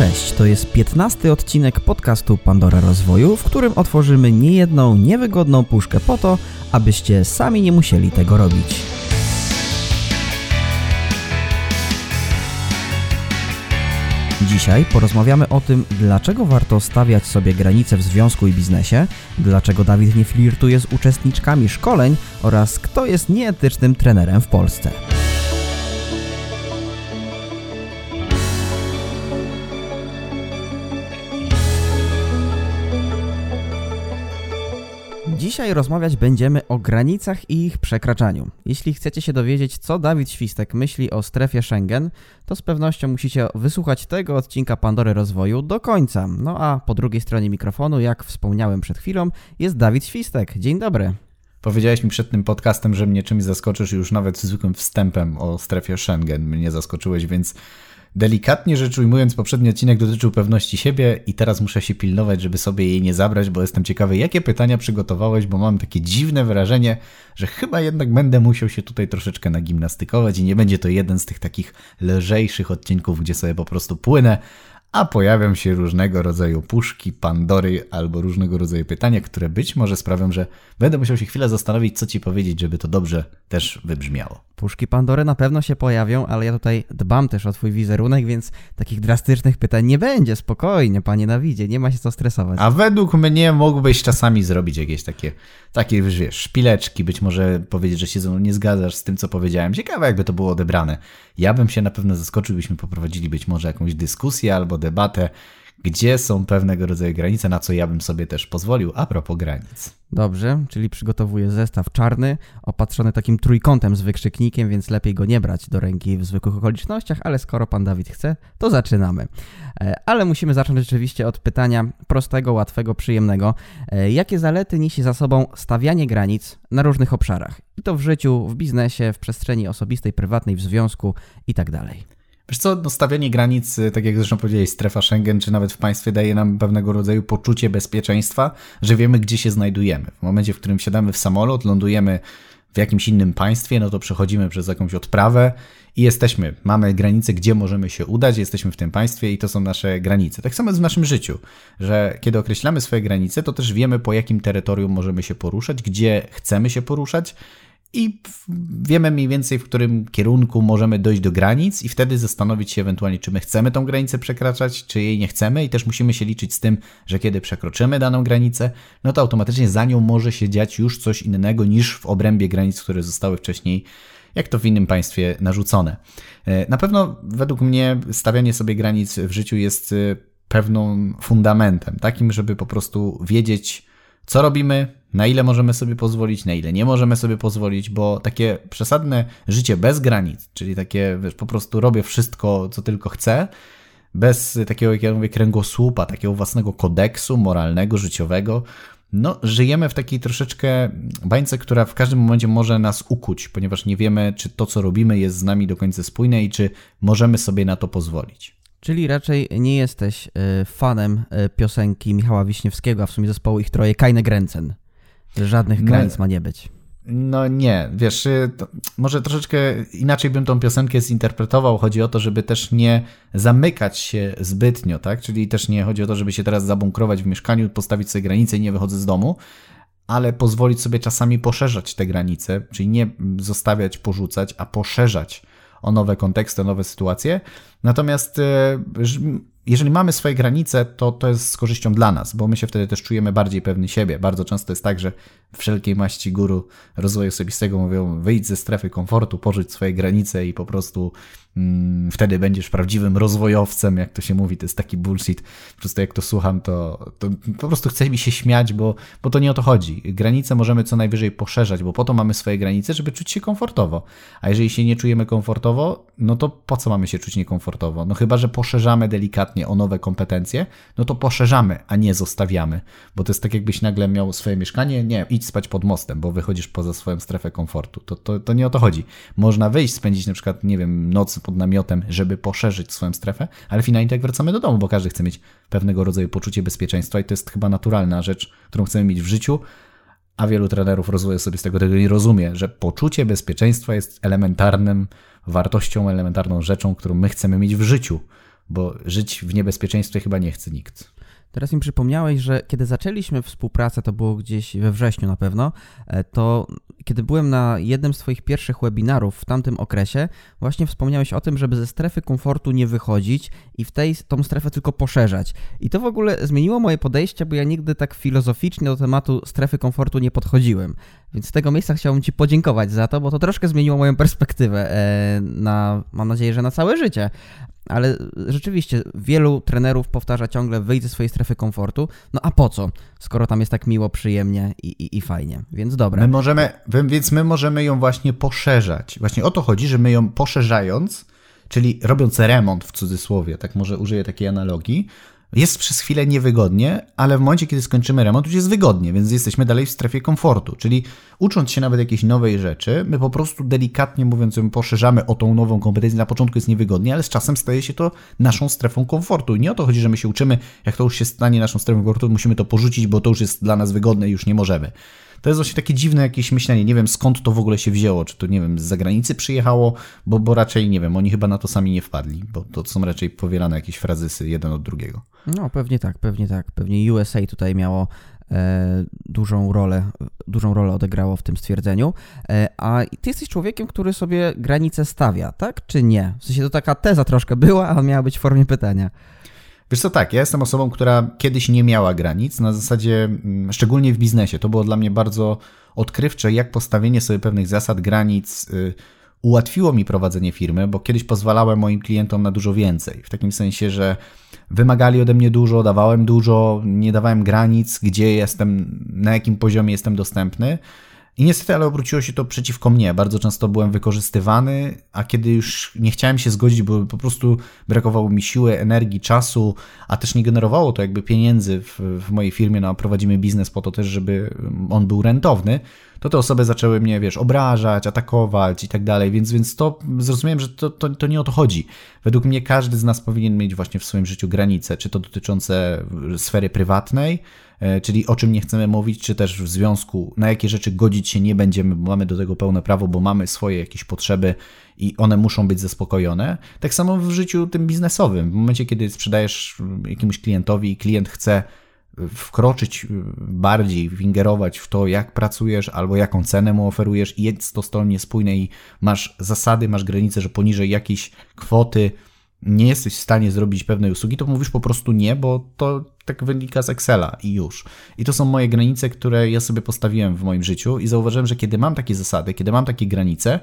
Cześć, to jest 15 odcinek podcastu Pandora Rozwoju, w którym otworzymy niejedną niewygodną puszkę po to, abyście sami nie musieli tego robić. Dzisiaj porozmawiamy o tym, dlaczego warto stawiać sobie granice w związku i biznesie, dlaczego Dawid nie flirtuje z uczestniczkami szkoleń oraz kto jest nieetycznym trenerem w Polsce. Dzisiaj rozmawiać będziemy o granicach i ich przekraczaniu. Jeśli chcecie się dowiedzieć, co Dawid Świstek myśli o strefie Schengen, to z pewnością musicie wysłuchać tego odcinka Pandory Rozwoju do końca. No a po drugiej stronie mikrofonu, jak wspomniałem przed chwilą, jest Dawid Świstek. Dzień dobry. Powiedziałeś mi przed tym podcastem, że mnie czymś zaskoczysz już nawet zwykłym wstępem o strefie Schengen mnie zaskoczyłeś, więc Delikatnie rzecz ujmując, poprzedni odcinek dotyczył pewności siebie i teraz muszę się pilnować, żeby sobie jej nie zabrać, bo jestem ciekawy, jakie pytania przygotowałeś, bo mam takie dziwne wrażenie, że chyba jednak będę musiał się tutaj troszeczkę nagimnastykować i nie będzie to jeden z tych takich lżejszych odcinków, gdzie sobie po prostu płynę, a pojawią się różnego rodzaju puszki, pandory albo różnego rodzaju pytania, które być może sprawią, że będę musiał się chwilę zastanowić, co ci powiedzieć, żeby to dobrze też wybrzmiało. Puszki Pandory na pewno się pojawią, ale ja tutaj dbam też o twój wizerunek, więc takich drastycznych pytań nie będzie. Spokojnie, panie Dawidzie, nie ma się co stresować. A według mnie mógłbyś czasami zrobić jakieś takie, takie wiesz, szpileczki, być może powiedzieć, że się ze mną nie zgadzasz z tym, co powiedziałem. Ciekawe, jakby to było odebrane. Ja bym się na pewno zaskoczył, byśmy poprowadzili być może jakąś dyskusję albo debatę, gdzie są pewnego rodzaju granice, na co ja bym sobie też pozwolił a propos granic. Dobrze, czyli przygotowuję zestaw czarny, opatrzony takim trójkątem z wykrzyknikiem, więc lepiej go nie brać do ręki w zwykłych okolicznościach, ale skoro pan Dawid chce, to zaczynamy. E, ale musimy zacząć oczywiście od pytania prostego, łatwego, przyjemnego. E, jakie zalety niesie za sobą stawianie granic na różnych obszarach? I to w życiu, w biznesie, w przestrzeni osobistej, prywatnej, w związku i tak dalej. Wiesz co, no stawianie granic, tak jak zresztą powiedziałeś, strefa Schengen, czy nawet w państwie daje nam pewnego rodzaju poczucie bezpieczeństwa, że wiemy, gdzie się znajdujemy. W momencie, w którym wsiadamy w samolot, lądujemy w jakimś innym państwie, no to przechodzimy przez jakąś odprawę i jesteśmy, mamy granice, gdzie możemy się udać, jesteśmy w tym państwie i to są nasze granice. Tak samo jest w naszym życiu, że kiedy określamy swoje granice, to też wiemy, po jakim terytorium możemy się poruszać, gdzie chcemy się poruszać i wiemy mniej więcej, w którym kierunku możemy dojść do granic, i wtedy zastanowić się ewentualnie, czy my chcemy tą granicę przekraczać, czy jej nie chcemy, i też musimy się liczyć z tym, że kiedy przekroczymy daną granicę, no to automatycznie za nią może się dziać już coś innego niż w obrębie granic, które zostały wcześniej, jak to w innym państwie, narzucone. E, na pewno, według mnie, stawianie sobie granic w życiu jest e, pewną fundamentem, takim, żeby po prostu wiedzieć, co robimy, na ile możemy sobie pozwolić, na ile nie możemy sobie pozwolić, bo takie przesadne życie bez granic, czyli takie wiesz, po prostu robię wszystko, co tylko chcę, bez takiego, jak ja mówię, kręgosłupa, takiego własnego kodeksu moralnego, życiowego, no, żyjemy w takiej troszeczkę bańce, która w każdym momencie może nas ukuć, ponieważ nie wiemy, czy to, co robimy, jest z nami do końca spójne i czy możemy sobie na to pozwolić. Czyli raczej nie jesteś e, fanem e, piosenki Michała Wiśniewskiego, a w sumie zespołu ich troje Kajne Gręcen. Żadnych no, granic ma nie być. No nie, wiesz, y, może troszeczkę inaczej bym tą piosenkę zinterpretował. Chodzi o to, żeby też nie zamykać się zbytnio, tak? Czyli też nie chodzi o to, żeby się teraz zabunkrować w mieszkaniu, postawić sobie granice i nie wychodzę z domu, ale pozwolić sobie czasami poszerzać te granice, czyli nie zostawiać, porzucać, a poszerzać o nowe konteksty, o nowe sytuacje. Natomiast y, jeżeli mamy swoje granice, to to jest z korzyścią dla nas, bo my się wtedy też czujemy bardziej pewni siebie. Bardzo często jest tak, że wszelkiej maści guru rozwoju osobistego mówią wyjdź ze strefy komfortu, porzuć swoje granice i po prostu mm, wtedy będziesz prawdziwym rozwojowcem, jak to się mówi, to jest taki bullshit. Po prostu jak to słucham, to, to po prostu chce mi się śmiać, bo, bo to nie o to chodzi. Granice możemy co najwyżej poszerzać, bo po to mamy swoje granice, żeby czuć się komfortowo. A jeżeli się nie czujemy komfortowo, no to po co mamy się czuć niekomfortowo? No chyba, że poszerzamy delikatnie o nowe kompetencje, no to poszerzamy, a nie zostawiamy. Bo to jest tak, jakbyś nagle miał swoje mieszkanie, nie, idź spać pod mostem, bo wychodzisz poza swoją strefę komfortu. To, to, to nie o to chodzi. Można wyjść, spędzić na przykład, nie wiem, noc pod namiotem, żeby poszerzyć swoją strefę, ale finalnie tak wracamy do domu, bo każdy chce mieć pewnego rodzaju poczucie bezpieczeństwa i to jest chyba naturalna rzecz, którą chcemy mieć w życiu, a wielu trenerów rozwoju sobie z tego, tego nie rozumie, że poczucie bezpieczeństwa jest elementarnym wartością, elementarną rzeczą, którą my chcemy mieć w życiu, bo żyć w niebezpieczeństwie chyba nie chce nikt. Teraz mi przypomniałeś, że kiedy zaczęliśmy współpracę, to było gdzieś we wrześniu na pewno, e, to kiedy byłem na jednym z Twoich pierwszych webinarów w tamtym okresie, właśnie wspomniałeś o tym, żeby ze strefy komfortu nie wychodzić i w tej tą strefę tylko poszerzać. I to w ogóle zmieniło moje podejście, bo ja nigdy tak filozoficznie do tematu strefy komfortu nie podchodziłem. Więc z tego miejsca chciałbym Ci podziękować za to, bo to troszkę zmieniło moją perspektywę e, na, mam nadzieję, że na całe życie. Ale rzeczywiście wielu trenerów powtarza ciągle wyjść ze swojej strefy komfortu. No a po co, skoro tam jest tak miło, przyjemnie i, i, i fajnie. Więc dobra. My możemy, więc my możemy ją właśnie poszerzać. Właśnie o to chodzi, że my ją poszerzając, czyli robiąc remont w cudzysłowie, tak może użyję takiej analogii, jest przez chwilę niewygodnie, ale w momencie, kiedy skończymy remont, już jest wygodnie, więc jesteśmy dalej w strefie komfortu. Czyli ucząc się nawet jakiejś nowej rzeczy, my po prostu delikatnie mówiąc, poszerzamy o tą nową kompetencję. Na początku jest niewygodnie, ale z czasem staje się to naszą strefą komfortu. I nie o to chodzi, że my się uczymy, jak to już się stanie naszą strefą komfortu, musimy to porzucić, bo to już jest dla nas wygodne i już nie możemy. To jest właśnie takie dziwne jakieś myślenie. Nie wiem skąd to w ogóle się wzięło. Czy to, nie wiem, z zagranicy przyjechało, bo, bo raczej, nie wiem, oni chyba na to sami nie wpadli, bo to są raczej powielane jakieś frazysy jeden od drugiego. No, pewnie tak, pewnie tak. Pewnie USA tutaj miało e, dużą rolę, dużą rolę odegrało w tym stwierdzeniu. E, a ty jesteś człowiekiem, który sobie granice stawia, tak czy nie? W sensie to taka teza troszkę była, a miała być w formie pytania. Wiesz co, tak, ja jestem osobą, która kiedyś nie miała granic, na zasadzie, mm, szczególnie w biznesie, to było dla mnie bardzo odkrywcze, jak postawienie sobie pewnych zasad, granic y, ułatwiło mi prowadzenie firmy, bo kiedyś pozwalałem moim klientom na dużo więcej. W takim sensie, że wymagali ode mnie dużo, dawałem dużo, nie dawałem granic, gdzie jestem, na jakim poziomie jestem dostępny. I niestety, ale obróciło się to przeciwko mnie. Bardzo często byłem wykorzystywany, a kiedy już nie chciałem się zgodzić, bo po prostu brakowało mi siły, energii, czasu, a też nie generowało to jakby pieniędzy w, w mojej firmie, no prowadzimy biznes po to też, żeby on był rentowny, to te osoby zaczęły mnie, wiesz, obrażać, atakować i tak dalej, więc, więc to zrozumiałem, że to, to, to nie o to chodzi. Według mnie każdy z nas powinien mieć właśnie w swoim życiu granice, czy to dotyczące sfery prywatnej, e, czyli o czym nie chcemy mówić, czy też w związku, na jakie rzeczy godzić się nie będziemy, bo mamy do tego pełne prawo, bo mamy swoje jakieś potrzeby i one muszą być zaspokojone. Tak samo w życiu tym biznesowym. W momencie, kiedy sprzedajesz jakiemuś klientowi i klient chce wkroczyć bardziej, wingerować w to, jak pracujesz albo jaką cenę mu oferujesz i jest to stron niespójne i masz zasady, masz granice, że poniżej jakiejś kwoty nie jesteś w stanie zrobić pewnej usługi, to mówisz po prostu nie, bo to tak wynika z Excela i już. I to są moje granice, które ja sobie postawiłem w moim życiu i zauważyłem, że kiedy mam takie zasady, kiedy mam takie granice,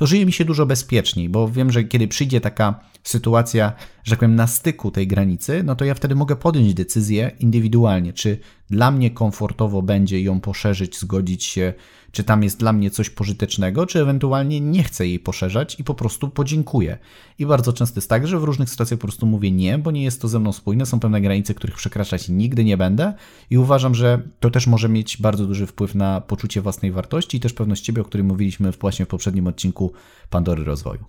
to żyje mi się dużo bezpieczniej, bo wiem, że kiedy przyjdzie taka sytuacja, że tak powiem, na styku tej granicy, no to ja wtedy mogę podjąć decyzję indywidualnie, czy dla mnie komfortowo będzie ją poszerzyć, zgodzić się, czy tam jest dla mnie coś pożytecznego, czy ewentualnie nie chcę jej poszerzać i po prostu podziękuję. I bardzo często jest tak, że w różnych sytuacjach po prostu mówię nie, bo nie jest to ze mną spójne, są pewne granice, których przekraczać nigdy nie będę i uważam, że to też może mieć bardzo duży wpływ na poczucie własnej wartości i też pewność siebie, o której mówiliśmy właśnie w poprzednim odcinku Pandory Rozwoju.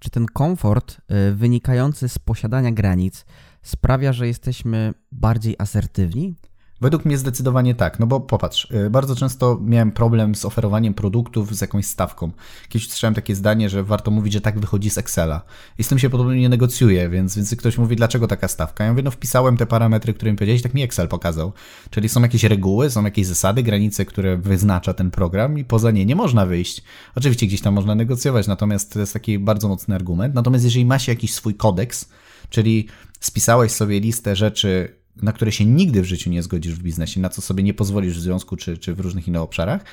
Czy ten komfort y, wynikający z posiadania granic sprawia, że jesteśmy bardziej asertywni? Według mnie zdecydowanie tak, no bo popatrz, y, bardzo często miałem problem z oferowaniem produktów z jakąś stawką. Kiedyś słyszałem takie zdanie, że warto mówić, że tak wychodzi z Excela. I z tym się podobnie nie negocjuje, więc, więc ktoś mówi, dlaczego taka stawka? Ja mówię, no wpisałem te parametry, które mi powiedziałeś, tak mi Excel pokazał. Czyli są jakieś reguły, są jakieś zasady, granice, które wyznacza ten program i poza nie nie można wyjść. Oczywiście gdzieś tam można negocjować, natomiast to jest taki bardzo mocny argument. Natomiast jeżeli ma się jakiś swój kodeks, czyli spisałeś sobie listę rzeczy, na które się nigdy w życiu nie zgodzisz w biznesie, na co sobie nie pozwolisz w związku czy, czy w różnych innych obszarach,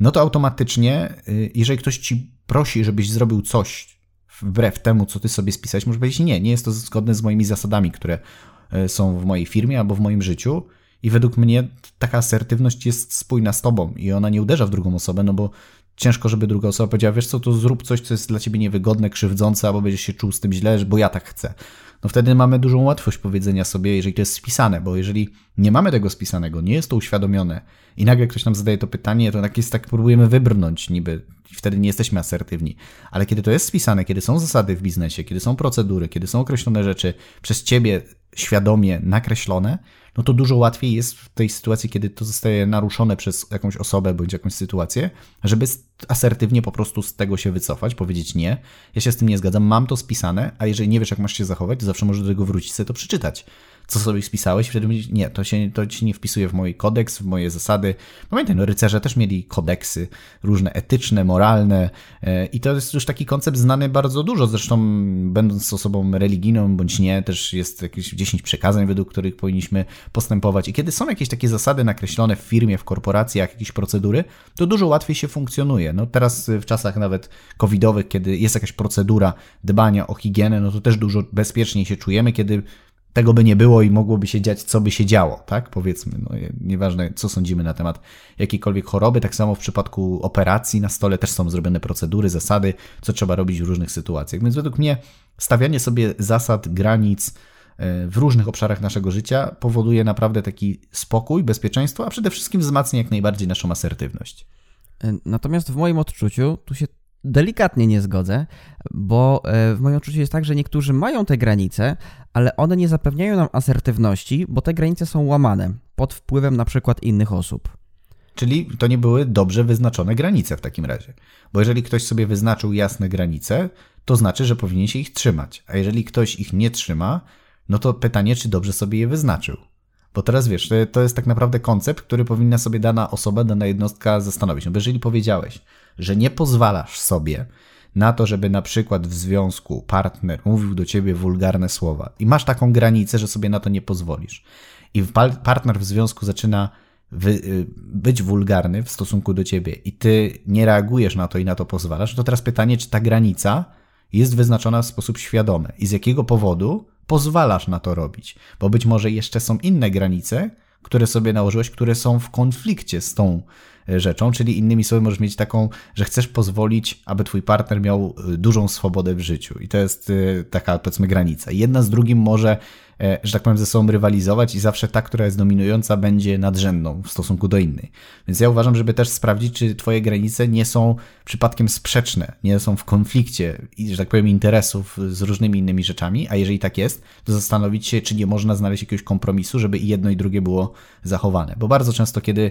no to automatycznie, y, jeżeli ktoś ci prosi, żebyś zrobił coś wbrew temu, co ty sobie spisałeś, może powiedzieć nie, nie jest to zgodne z moimi zasadami, które y, są w mojej firmie albo w moim życiu. I według mnie taka asertywność jest spójna z tobą i ona nie uderza w drugą osobę, no bo ciężko, żeby druga osoba powiedziała, wiesz co, to zrób coś, co jest dla ciebie niewygodne, krzywdzące, albo będziesz się czuł z tym źle, bo ja tak chcę no wtedy mamy dużą łatwość powiedzenia sobie, jeżeli to jest spisane, bo jeżeli nie mamy tego spisanego, nie jest to uświadomione i nagle ktoś nam zadaje to pytanie, to tak jest tak, próbujemy wybrnąć niby wtedy nie jesteśmy asertywni. Ale kiedy to jest spisane, kiedy są zasady w biznesie, kiedy są procedury, kiedy są określone rzeczy przez ciebie świadomie nakreślone, no to dużo łatwiej jest w tej sytuacji, kiedy to zostaje naruszone przez jakąś osobę bądź jakąś sytuację, żeby asertywnie po prostu z tego się wycofać, powiedzieć nie, ja się z tym nie zgadzam, mam to spisane, a jeżeli nie wiesz, jak masz się zachować, to zawsze możesz do tego wrócić, sobie to przeczytać co sobie spisałeś, wtedy mówisz, nie, to się, to się nie wpisuje w mój kodeks, w moje zasady. Pamiętaj, no rycerze też mieli kodeksy różne etyczne, moralne e, i to jest już taki koncept znany bardzo dużo, zresztą będąc osobą religijną bądź nie, też jest jakieś 10 przekazań, według których powinniśmy postępować i kiedy są jakieś takie zasady nakreślone w firmie, w korporacjach, jakieś procedury, to dużo łatwiej się funkcjonuje. No teraz w czasach nawet covidowych, kiedy jest jakaś procedura dbania o higienę, no to też dużo bezpieczniej się czujemy, kiedy tego by nie było i mogłoby się dziać, co by się działo, tak? Powiedzmy, no, nieważne, co sądzimy na temat jakiejkolwiek choroby, tak samo w przypadku operacji na stole też są zrobione procedury, zasady, co trzeba robić w różnych sytuacjach. Więc według mnie stawianie sobie zasad, granic e, w różnych obszarach naszego życia powoduje naprawdę taki spokój, bezpieczeństwo, a przede wszystkim wzmacnia jak najbardziej naszą asertywność. E, natomiast w moim odczuciu tu się delikatnie nie zgodzę, bo e, w moim odczuciu jest tak, że niektórzy mają te granice, ale one nie zapewniają nam asertywności, bo te granice są łamane pod wpływem na przykład innych osób. Czyli to nie były dobrze wyznaczone granice w takim razie. Bo jeżeli ktoś sobie wyznaczył jasne granice, to znaczy, że powinien się ich trzymać. A jeżeli ktoś ich nie trzyma, no to pytanie, czy dobrze sobie je wyznaczył. Bo teraz wiesz, to jest tak naprawdę koncept, który powinna sobie dana osoba, dana jednostka zastanowić. No bo jeżeli powiedziałeś, że nie pozwalasz sobie na to, żeby na przykład w związku partner mówił do ciebie wulgarne słowa i masz taką granicę, że sobie na to nie pozwolisz. I partner w związku zaczyna wy, y, być wulgarny w stosunku do ciebie i ty nie reagujesz na to i na to pozwalasz, to teraz pytanie, czy ta granica jest wyznaczona w sposób świadomy i z jakiego powodu pozwalasz na to robić. Bo być może jeszcze są inne granice, które sobie nałożyłeś, które są w konflikcie z tą rzeczą, czyli innymi słowy możesz mieć taką, że chcesz pozwolić, aby twój partner miał e, dużą swobodę w życiu i to jest e, taka powiedzmy granica. Jedna z drugim może że tak powiem, ze sobą rywalizować i zawsze ta, która jest dominująca, będzie nadrzędną w stosunku do innej. Więc ja uważam, żeby też sprawdzić, czy twoje granice nie są przypadkiem sprzeczne, nie są w konflikcie, że tak powiem, interesów z różnymi innymi rzeczami, a jeżeli tak jest, to zastanowić się, czy nie można znaleźć jakiegoś kompromisu, żeby i jedno i drugie było zachowane. Bo bardzo często, kiedy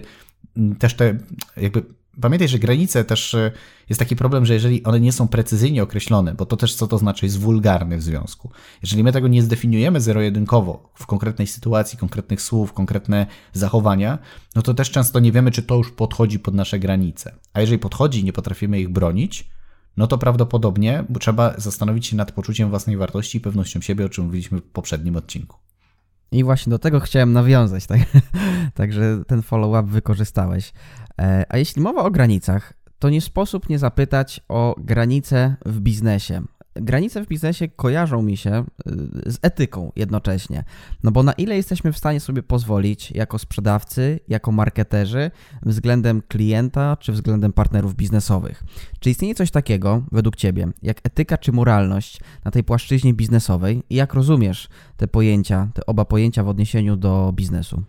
też te jakby Pamiętaj, że granice też e, jest taki problem, że jeżeli one nie są precyzyjnie określone, bo to też co to znaczy jest wulgarny w związku. Jeżeli my tego nie zdefiniujemy zero-jedynkowo w konkretnej sytuacji, konkretnych słów, konkretne zachowania, no to też często nie wiemy, czy to już podchodzi pod nasze granice. A jeżeli podchodzi i nie potrafimy ich bronić, no to prawdopodobnie trzeba zastanowić się nad poczuciem własnej wartości i pewnością siebie, o czym mówiliśmy w poprzednim odcinku. I właśnie do tego chciałem nawiązać, tak? także ten follow-up wykorzystałeś. E, a jeśli mowa o granicach, to nie sposób nie zapytać o granice w biznesie granice w biznesie kojarzą mi się y, z etyką jednocześnie. No bo na ile jesteśmy w stanie sobie pozwolić jako sprzedawcy, jako marketerzy względem klienta czy względem partnerów biznesowych? Czy istnieje coś takiego, według Ciebie, jak etyka czy moralność na tej płaszczyźnie biznesowej i jak rozumiesz te pojęcia, te oba pojęcia w odniesieniu do biznesu?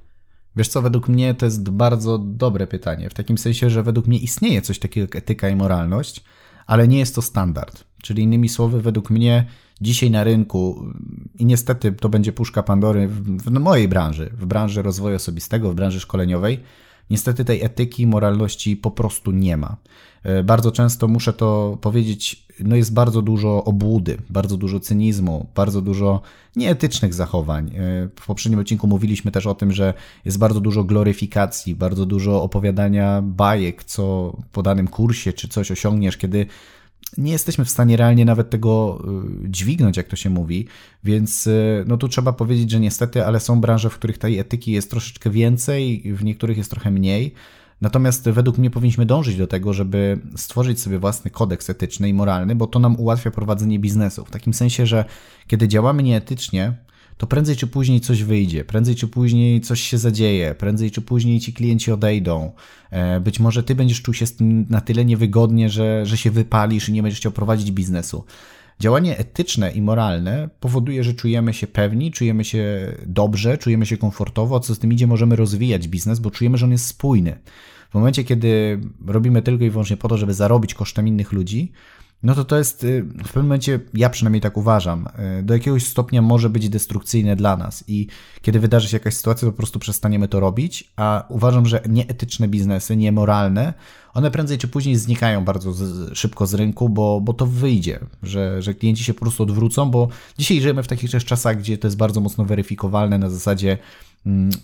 Wiesz co, według mnie to jest bardzo dobre pytanie, w takim sensie, że według mnie istnieje coś takiego jak etyka i moralność, ale nie jest to standard. Czyli innymi słowy, według mnie dzisiaj na rynku i niestety to będzie puszka Pandory w, w mojej branży, w branży rozwoju osobistego, w branży szkoleniowej, niestety tej etyki, moralności po prostu nie ma. E, bardzo często muszę to powiedzieć, no jest bardzo dużo obłudy, bardzo dużo cynizmu, bardzo dużo nieetycznych zachowań. E, w poprzednim odcinku mówiliśmy też o tym, że jest bardzo dużo gloryfikacji, bardzo dużo opowiadania bajek, co po danym kursie czy coś osiągniesz, kiedy nie jesteśmy w stanie realnie nawet tego y, dźwignąć, jak to się mówi, więc y, no tu trzeba powiedzieć, że niestety, ale są branże, w których tej etyki jest troszeczkę więcej, w niektórych jest trochę mniej. Natomiast według mnie powinniśmy dążyć do tego, żeby stworzyć sobie własny kodeks etyczny i moralny, bo to nam ułatwia prowadzenie biznesu. W takim sensie, że kiedy działamy nieetycznie, to prędzej czy później coś wyjdzie, prędzej czy później coś się zadzieje, prędzej czy później ci klienci odejdą. E, być może ty będziesz czuł się na tyle niewygodnie, że, że się wypalisz i nie będziesz chciał prowadzić biznesu. Działanie etyczne i moralne powoduje, że czujemy się pewni, czujemy się dobrze, czujemy się komfortowo, co z tym idzie, możemy rozwijać biznes, bo czujemy, że on jest spójny. W momencie, kiedy robimy tylko i wyłącznie po to, żeby zarobić kosztem innych ludzi, no to to jest y, w pewnym momencie, ja przynajmniej tak uważam, y, do jakiegoś stopnia może być destrukcyjne dla nas i kiedy wydarzy się jakaś sytuacja, to po prostu przestaniemy to robić, a uważam, że nieetyczne biznesy, niemoralne, one prędzej czy później znikają bardzo z, szybko z rynku, bo, bo to wyjdzie, że, że klienci się po prostu odwrócą, bo dzisiaj żyjemy w takich też czasach, gdzie to jest bardzo mocno weryfikowalne na zasadzie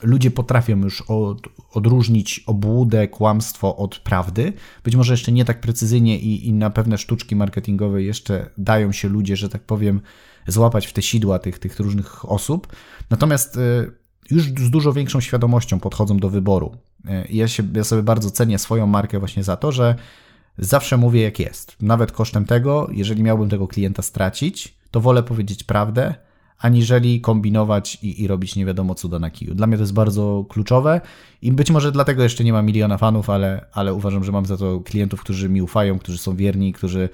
ludzie potrafią już od, odróżnić obłudę, kłamstwo od prawdy. Być może jeszcze nie tak precyzyjnie i, i na pewne sztuczki marketingowe jeszcze dają się ludzie, że tak powiem, złapać w te sidła tych, tych różnych osób. Natomiast y, już z dużo większą świadomością podchodzą do wyboru. Y, ja, się, ja sobie bardzo cenię swoją markę właśnie za to, że zawsze mówię jak jest. Nawet kosztem tego, jeżeli miałbym tego klienta stracić, to wolę powiedzieć prawdę, aniżeli kombinować i, i robić nie wiadomo cuda na kiju. Dla mnie to jest bardzo kluczowe i być może dlatego jeszcze nie ma miliona fanów, ale, ale uważam, że mam za to klientów, którzy mi ufają, którzy są wierni, którzy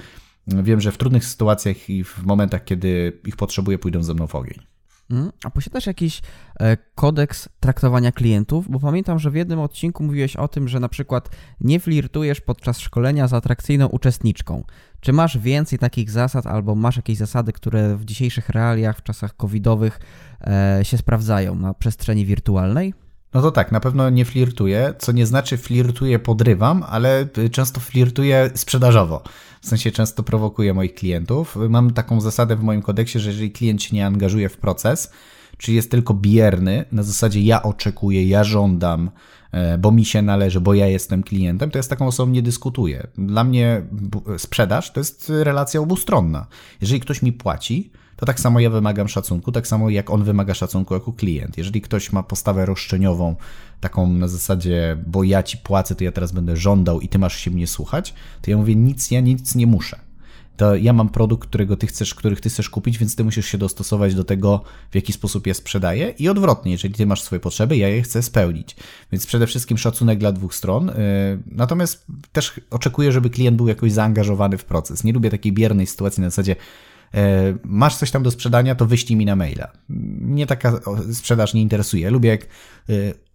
wiem, że w trudnych sytuacjach i w momentach, kiedy ich potrzebuję, pójdą ze mną w ogień. Mm, a posiadasz jakiś e, kodeks traktowania klientów? Bo pamiętam, że w jednym odcinku mówiłeś o tym, że na przykład nie flirtujesz podczas szkolenia z atrakcyjną uczestniczką. Czy masz więcej takich zasad, albo masz jakieś zasady, które w dzisiejszych realiach, w czasach covidowych e, się sprawdzają na przestrzeni wirtualnej? No to tak, na pewno nie flirtuję, co nie znaczy flirtuję, podrywam, ale często flirtuję sprzedażowo. W sensie często prowokuję moich klientów. Mam taką zasadę w moim kodeksie, że jeżeli klient się nie angażuje w proces, czy jest tylko bierny, na zasadzie ja oczekuję, ja żądam, bo mi się należy, bo ja jestem klientem, to ja z taką osobą nie dyskutuję. Dla mnie sprzedaż to jest relacja obustronna. Jeżeli ktoś mi płaci, to tak samo ja wymagam szacunku, tak samo jak on wymaga szacunku jako klient. Jeżeli ktoś ma postawę roszczeniową, taką na zasadzie, bo ja ci płacę, to ja teraz będę żądał i ty masz się mnie słuchać, to ja mówię, nic, ja nic nie muszę. To ja mam produkt, którego ty chcesz, których ty chcesz kupić, więc ty musisz się dostosować do tego, w jaki sposób je sprzedaję i odwrotnie, jeżeli ty masz swoje potrzeby, ja je chcę spełnić. Więc przede wszystkim szacunek dla dwóch stron. Y, natomiast też oczekuję, żeby klient był jakoś zaangażowany w proces. Nie lubię takiej biernej sytuacji na zasadzie, E, masz coś tam do sprzedania, to wyślij mi na maila. Mnie taka sprzedaż nie interesuje. Lubię, jak e,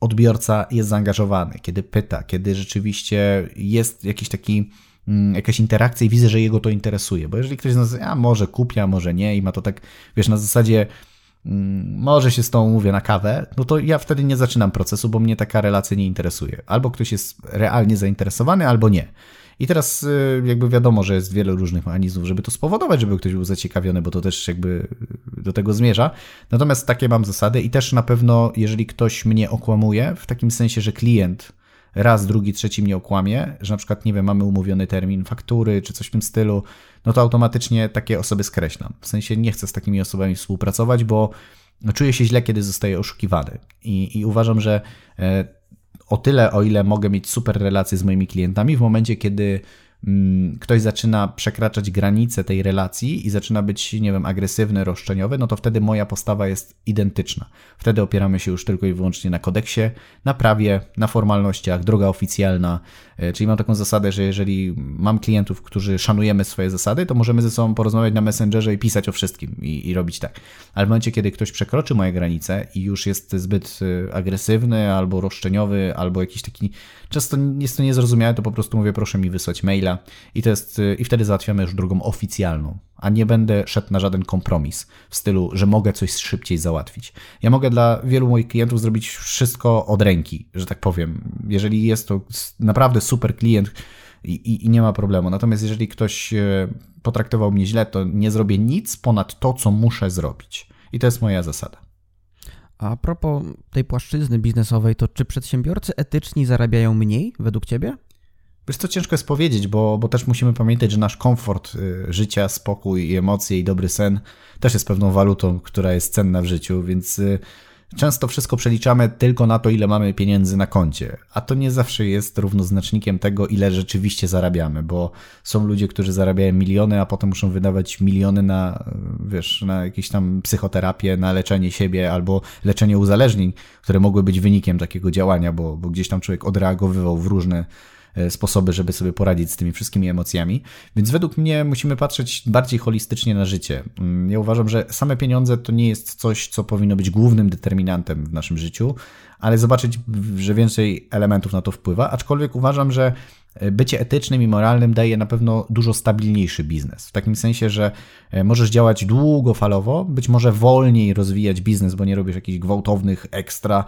odbiorca jest zaangażowany, kiedy pyta, kiedy rzeczywiście jest jakiś taki mm, jakaś interakcja i widzę, że jego to interesuje. Bo jeżeli ktoś z nas, a może kupi, a może nie i ma to tak, wiesz, na zasadzie mm, może się z tą mówię na kawę, no to ja wtedy nie zaczynam procesu, bo mnie taka relacja nie interesuje. Albo ktoś jest realnie zainteresowany, albo nie. I teraz y, jakby wiadomo, że jest wiele różnych mechanizmów, żeby to spowodować, żeby ktoś był zaciekawiony, bo to też jakby do tego zmierza. Natomiast takie mam zasady i też na pewno, jeżeli ktoś mnie okłamuje, w takim sensie, że klient raz, drugi, trzeci mnie okłamie, że na przykład, nie wiem, mamy umówiony termin faktury czy coś w tym stylu, no to automatycznie takie osoby skreślam. W sensie nie chcę z takimi osobami współpracować, bo czuję się źle, kiedy zostaję oszukiwany. I, i uważam, że e, o tyle, o ile mogę mieć super relacje z moimi klientami, w momencie, kiedy ktoś zaczyna przekraczać granice tej relacji i zaczyna być, nie wiem, agresywny, roszczeniowy, no to wtedy moja postawa jest identyczna. Wtedy opieramy się już tylko i wyłącznie na kodeksie, na prawie, na formalnościach, droga oficjalna. E, czyli mam taką zasadę, że jeżeli mam klientów, którzy szanujemy swoje zasady, to możemy ze sobą porozmawiać na Messengerze i pisać o wszystkim i, i robić tak. Ale w momencie, kiedy ktoś przekroczy moje granice i już jest zbyt e, agresywny, albo roszczeniowy, albo jakiś taki, często jest to niezrozumiałe, to po prostu mówię, proszę mi wysłać maila, i, to jest, i wtedy załatwiamy już drogą oficjalną, a nie będę szedł na żaden kompromis w stylu, że mogę coś szybciej załatwić. Ja mogę dla wielu moich klientów zrobić wszystko od ręki, że tak powiem. Jeżeli jest to naprawdę super klient, i, i, i, nie ma problemu. Natomiast jeżeli ktoś e, potraktował mnie źle, to nie zrobię nic ponad to, co muszę zrobić. I to jest moja zasada. A propos tej płaszczyzny biznesowej, to czy przedsiębiorcy etyczni zarabiają mniej według Ciebie? Wiesz, to ciężko jest powiedzieć, bo, bo też musimy pamiętać, że nasz komfort y, życia, spokój i emocje i dobry sen też jest pewną walutą, która jest cenna w życiu, więc y, często wszystko przeliczamy tylko na to, ile mamy pieniędzy na koncie, a to nie zawsze jest równoznacznikiem tego, ile rzeczywiście zarabiamy, bo są ludzie, którzy zarabiają miliony, a potem muszą wydawać miliony na, wiesz, na jakieś tam psychoterapię, na leczenie siebie albo leczenie uzależnień, które mogły być wynikiem takiego działania, bo, bo gdzieś tam człowiek odreagowywał w różne sposoby, żeby sobie poradzić z tymi wszystkimi emocjami. Więc według mnie musimy patrzeć bardziej holistycznie na życie. Mm, ja uważam, że same pieniądze to nie jest coś, co powinno być głównym determinantem w naszym życiu, ale zobaczyć, że więcej elementów na to wpływa, aczkolwiek uważam, że bycie etycznym i moralnym daje na pewno dużo stabilniejszy biznes. W takim sensie, że e, możesz działać długofalowo, być może wolniej rozwijać biznes, bo nie robisz jakichś gwałtownych ekstra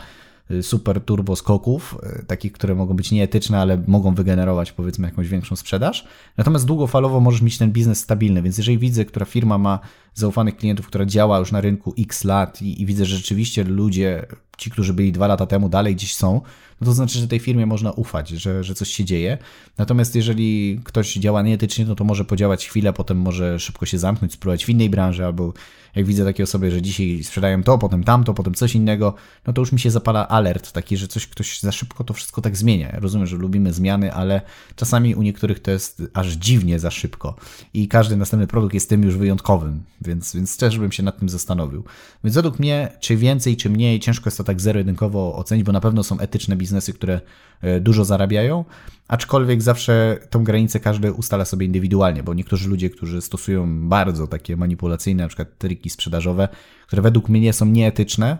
super turbo skoków, y, takich, które mogą być nieetyczne, ale mogą wygenerować powiedzmy jakąś większą sprzedaż. Natomiast długofalowo możesz mieć ten biznes stabilny, więc jeżeli widzę, która firma ma zaufanych klientów, która działa już na rynku x lat i, i widzę, że rzeczywiście ludzie, ci, którzy byli dwa lata temu, dalej gdzieś są, no to znaczy, że tej firmie można ufać, że, że coś się dzieje. Natomiast jeżeli ktoś działa nieetycznie, no to może podziałać chwilę, potem może szybko się zamknąć, spróbować w innej branży albo jak widzę takie osoby, że dzisiaj sprzedają to, potem tamto, potem coś innego, no to już mi się zapala alert taki, że coś ktoś za szybko to wszystko tak zmienia. Ja rozumiem, że lubimy zmiany, ale czasami u niektórych to jest aż dziwnie za szybko i każdy następny produkt jest tym już wyjątkowym, więc, więc też bym się nad tym zastanowił. Więc według mnie, czy więcej, czy mniej, ciężko jest to tak zero-jedynkowo ocenić, bo na pewno są etyczne biznesy, które e, dużo zarabiają, aczkolwiek zawsze tą granicę każdy ustala sobie indywidualnie, bo niektórzy ludzie, którzy stosują bardzo takie manipulacyjne, na przykład sprzedażowe, które według mnie nie są nieetyczne,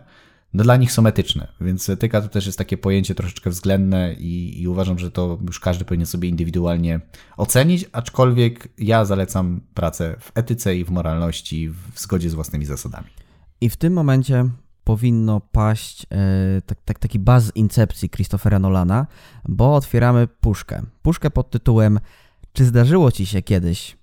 no dla nich są etyczne, więc etyka to też jest takie pojęcie troszeczkę względne i, i, uważam, że to już każdy powinien sobie indywidualnie ocenić, aczkolwiek ja zalecam pracę w etyce i w moralności w zgodzie z własnymi zasadami. I w tym momencie powinno paść e, tak, tak, taki baz incepcji Christophera Nolana, bo otwieramy puszkę. Puszkę pod tytułem Czy zdarzyło Ci się kiedyś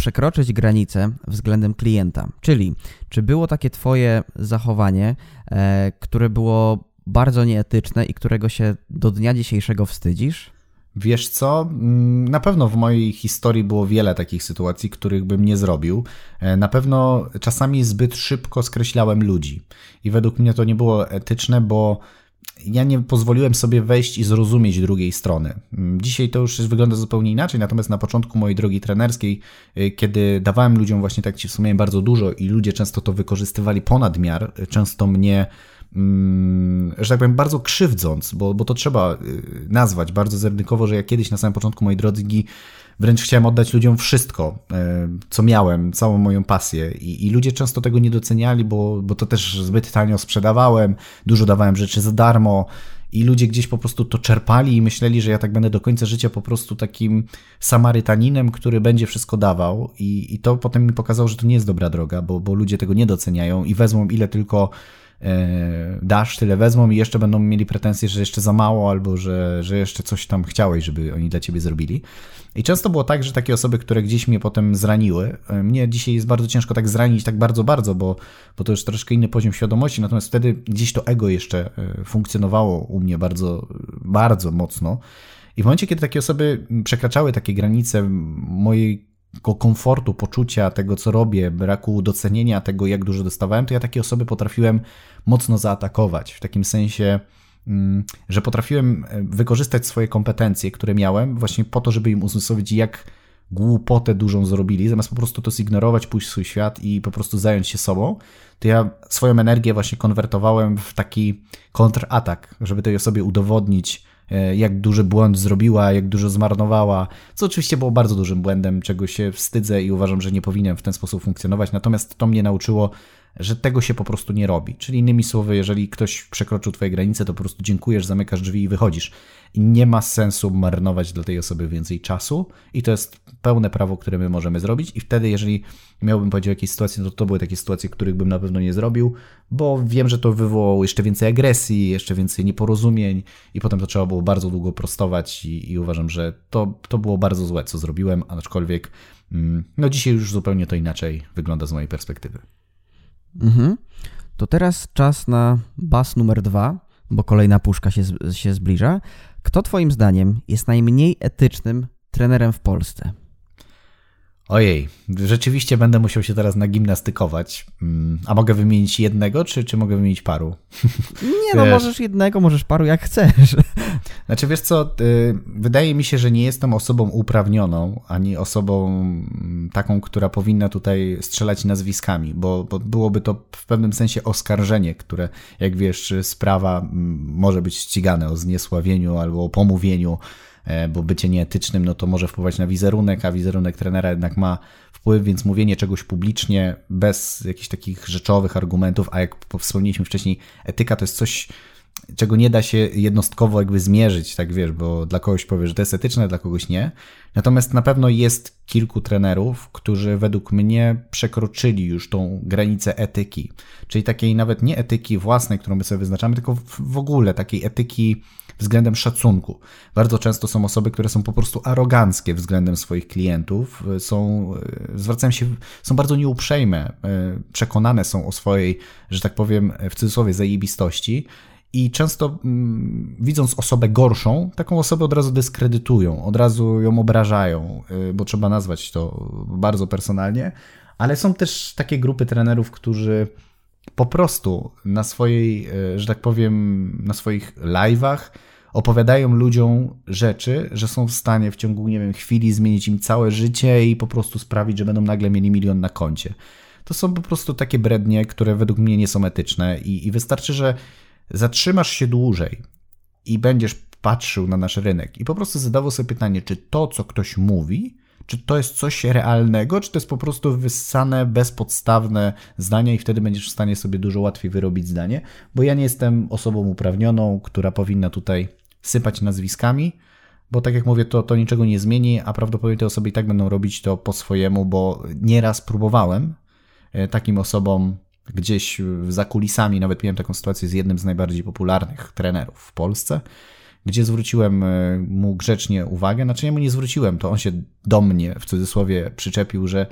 przekroczyć granicę względem klienta? Czyli czy było takie Twoje zachowanie, e, które było bardzo nieetyczne i którego się do dnia dzisiejszego wstydzisz? Wiesz co? Mm, na pewno w mojej historii było wiele takich sytuacji, których bym nie zrobił. E, na pewno czasami zbyt szybko skreślałem ludzi. I według mnie to nie było etyczne, bo ja nie pozwoliłem sobie wejść i zrozumieć drugiej strony. Mm, dzisiaj to już wygląda zupełnie inaczej, natomiast na początku mojej drogi trenerskiej, e, kiedy dawałem ludziom właśnie tak ci wspomniałem bardzo dużo i ludzie często to wykorzystywali ponad miar, często mnie Mm, że tak powiem, bardzo krzywdząc, bo, bo to trzeba y, nazwać bardzo zerdykowo, że ja kiedyś na samym początku mojej drogi wręcz chciałem oddać ludziom wszystko, e, co miałem, całą moją pasję. I, i ludzie często tego nie doceniali, bo, bo to też zbyt tanio sprzedawałem, dużo dawałem rzeczy za darmo. I ludzie gdzieś po prostu to czerpali i myśleli, że ja tak będę do końca życia po prostu takim Samarytaninem, który będzie wszystko dawał. I, i to potem mi pokazało, że to nie jest dobra droga, bo, bo ludzie tego nie doceniają i wezmą ile tylko dasz, tyle wezmą i jeszcze będą mieli pretensje, że jeszcze za mało albo że, że jeszcze coś tam chciałeś, żeby oni dla ciebie zrobili. I często było tak, że takie osoby, które gdzieś mnie potem zraniły, e, mnie dzisiaj jest bardzo ciężko tak zranić tak bardzo, bardzo, bo, bo to już troszkę inny poziom świadomości, natomiast wtedy gdzieś to ego jeszcze e, funkcjonowało u mnie bardzo, bardzo mocno. I w momencie, kiedy takie osoby przekraczały takie granice mojej komfortu, poczucia tego, co robię, braku docenienia tego, jak dużo dostawałem, to ja takie osoby potrafiłem mocno zaatakować. W takim sensie, mm, że potrafiłem e, wykorzystać swoje kompetencje, które miałem, właśnie po to, żeby im uzmysłowić, jak głupotę dużą zrobili, zamiast po prostu to zignorować, pójść w swój świat i po prostu zająć się sobą, to ja swoją energię właśnie konwertowałem w taki kontratak, żeby tej osobie udowodnić, jak duży błąd zrobiła, jak dużo zmarnowała, co oczywiście było bardzo dużym błędem, czego się wstydzę i uważam, że nie powinienem w ten sposób funkcjonować. Natomiast to mnie nauczyło, że tego się po prostu nie robi. Czyli innymi słowy, jeżeli ktoś przekroczył Twoje granice, to po prostu dziękujesz, zamykasz drzwi i wychodzisz. I nie ma sensu marnować dla tej osoby więcej czasu, i to jest pełne prawo, które my możemy zrobić. I wtedy, jeżeli miałbym powiedzieć o jakiejś sytuacji, no to to były takie sytuacje, których bym na pewno nie zrobił, bo wiem, że to wywołało jeszcze więcej agresji, jeszcze więcej nieporozumień, i potem to trzeba było bardzo długo prostować, i, i uważam, że to, to było bardzo złe, co zrobiłem, aczkolwiek mm, no dzisiaj już zupełnie to inaczej wygląda z mojej perspektywy. Mhm. To teraz czas na bas numer dwa, bo kolejna puszka się, się zbliża. Kto Twoim zdaniem jest najmniej etycznym trenerem w Polsce? Ojej, rzeczywiście będę musiał się teraz nagimnastykować. Mm, a mogę wymienić jednego, czy, czy mogę wymienić paru? Nie, no możesz jednego, możesz paru, jak chcesz. Znaczy, wiesz co, y, wydaje mi się, że nie jestem osobą uprawnioną, ani osobą mm, taką, która powinna tutaj strzelać nazwiskami, bo, bo byłoby to w pewnym sensie oskarżenie, które, jak wiesz, sprawa mm, może być ścigane o zniesławieniu albo o pomówieniu bo bycie nieetycznym no to może wpływać na wizerunek, a wizerunek trenera jednak ma wpływ, więc mówienie czegoś publicznie bez jakichś takich rzeczowych argumentów, a jak wspomnieliśmy wcześniej, etyka to jest coś, czego nie da się jednostkowo jakby zmierzyć, tak wiesz, bo dla kogoś powiesz, że to jest etyczne, dla kogoś nie. Natomiast na pewno jest kilku trenerów, którzy według mnie przekroczyli już tą granicę etyki, czyli takiej nawet nie etyki własnej, którą my sobie wyznaczamy, tylko w ogóle takiej etyki względem szacunku. Bardzo często są osoby, które są po prostu aroganckie względem swoich klientów, są, zwracają się, są bardzo nieuprzejme, przekonane są o swojej, że tak powiem, w cudzysłowie zajebistości i często mm, widząc osobę gorszą, taką osobę od razu dyskredytują, od razu ją obrażają, bo trzeba nazwać to bardzo personalnie, ale są też takie grupy trenerów, którzy po prostu na swojej, że tak powiem, na swoich live'ach opowiadają ludziom rzeczy, że są w stanie w ciągu, nie wiem, chwili zmienić im całe życie i po prostu sprawić, że będą nagle mieli milion na koncie. To są po prostu takie brednie, które według mnie nie są etyczne i, i wystarczy, że zatrzymasz się dłużej i będziesz patrzył na nasz rynek i po prostu zadawał sobie pytanie, czy to, co ktoś mówi, czy to jest coś realnego, czy to jest po prostu wyssane, bezpodstawne zdanie i wtedy będziesz w stanie sobie dużo łatwiej wyrobić zdanie, bo ja nie jestem osobą uprawnioną, która powinna tutaj sypać nazwiskami, bo tak jak mówię, to, to niczego nie zmieni, a prawdopodobnie te osoby i tak będą robić to po swojemu, bo nieraz próbowałem e, takim osobom gdzieś za kulisami, nawet miałem taką sytuację z jednym z najbardziej popularnych trenerów w Polsce, gdzie zwróciłem e, mu grzecznie uwagę. Znaczy, ja mu nie zwróciłem, to on się do mnie w cudzysłowie przyczepił, że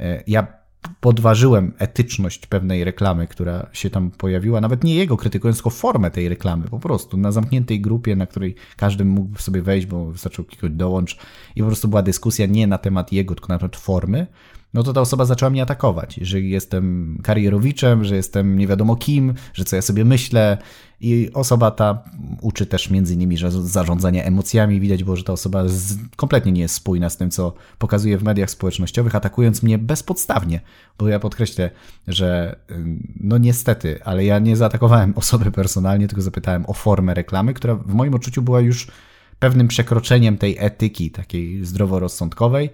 e, ja podważyłem etyczność pewnej reklamy, która się tam pojawiła. Nawet nie jego krytykując, tylko formę tej reklamy. Po prostu na zamkniętej grupie, na której każdy mógł sobie wejść, bo wystarczył kliknąć dołącz i po prostu była dyskusja nie na temat jego, tylko na temat formy no to ta osoba zaczęła mnie atakować, że jestem karierowiczem, że jestem nie wiadomo kim, że co ja sobie myślę. I osoba ta uczy też między innymi że zarządzania emocjami. Widać było, że ta osoba z, kompletnie nie jest spójna z tym, co pokazuje w mediach społecznościowych, atakując mnie bezpodstawnie, bo ja podkreślę, że no niestety, ale ja nie zaatakowałem osoby personalnie, tylko zapytałem o formę reklamy, która w moim odczuciu była już pewnym przekroczeniem tej etyki takiej zdroworozsądkowej,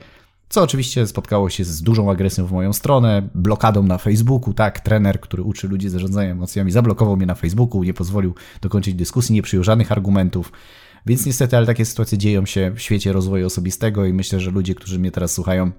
co oczywiście spotkało się z dużą agresją w moją stronę, blokadą na Facebooku, tak, trener, który uczy ludzi zarządzania emocjami, zablokował mnie na Facebooku, nie pozwolił dokończyć dyskusji, nie przyjął żadnych argumentów. Więc niestety, ale takie sytuacje dzieją się w świecie rozwoju osobistego i myślę, że ludzie, którzy mnie teraz słuchają,